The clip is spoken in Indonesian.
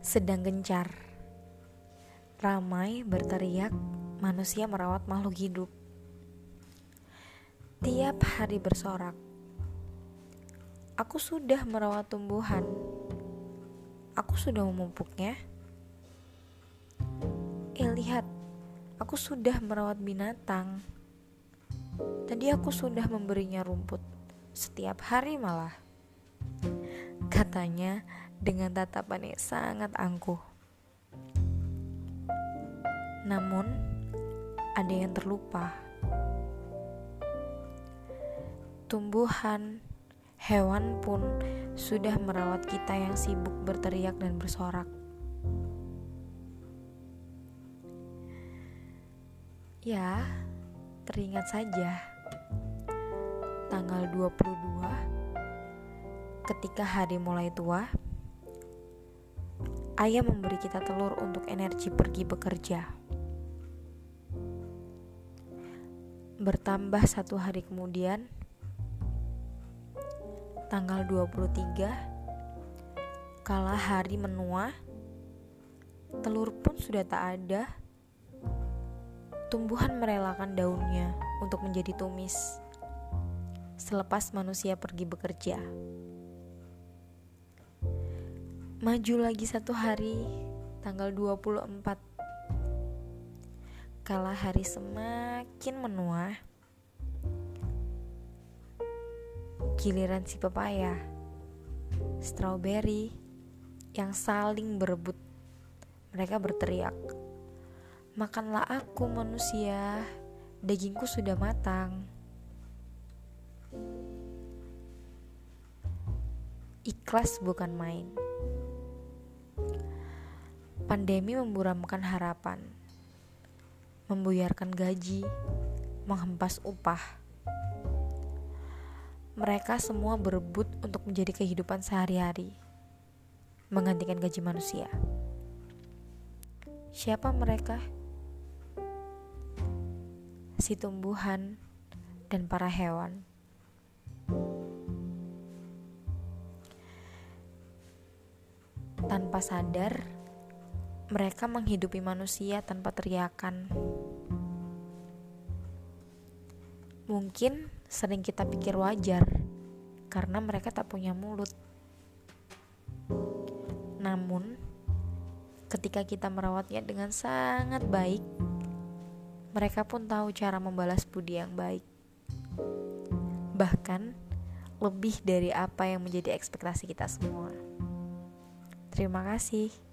sedang gencar. Ramai berteriak, manusia merawat makhluk hidup. Tiap hari bersorak. Aku sudah merawat tumbuhan. Aku sudah memupuknya. Eh, lihat, aku sudah merawat binatang. Tadi aku sudah memberinya rumput setiap hari malah. Katanya dengan tatapan yang sangat angkuh. Namun, ada yang terlupa. Tumbuhan, hewan pun sudah merawat kita yang sibuk berteriak dan bersorak. Ya, teringat saja tanggal 22 ketika hari mulai tua, ayah memberi kita telur untuk energi pergi bekerja. Bertambah satu hari kemudian, tanggal 23, kala hari menua, telur pun sudah tak ada. Tumbuhan merelakan daunnya untuk menjadi tumis selepas manusia pergi bekerja. Maju lagi satu hari, tanggal 24. Kala hari semakin menua, giliran si pepaya, strawberry yang saling berebut. Mereka berteriak, "Makanlah aku, manusia! Dagingku sudah matang." Ikhlas bukan main. Pandemi memburamkan harapan, membuyarkan gaji, menghempas upah. Mereka semua berebut untuk menjadi kehidupan sehari-hari, menggantikan gaji manusia. Siapa mereka? Si tumbuhan dan para hewan. Tanpa sadar, mereka menghidupi manusia tanpa teriakan. Mungkin sering kita pikir wajar karena mereka tak punya mulut. Namun, ketika kita merawatnya dengan sangat baik, mereka pun tahu cara membalas budi yang baik. Bahkan lebih dari apa yang menjadi ekspektasi kita semua. Terima kasih.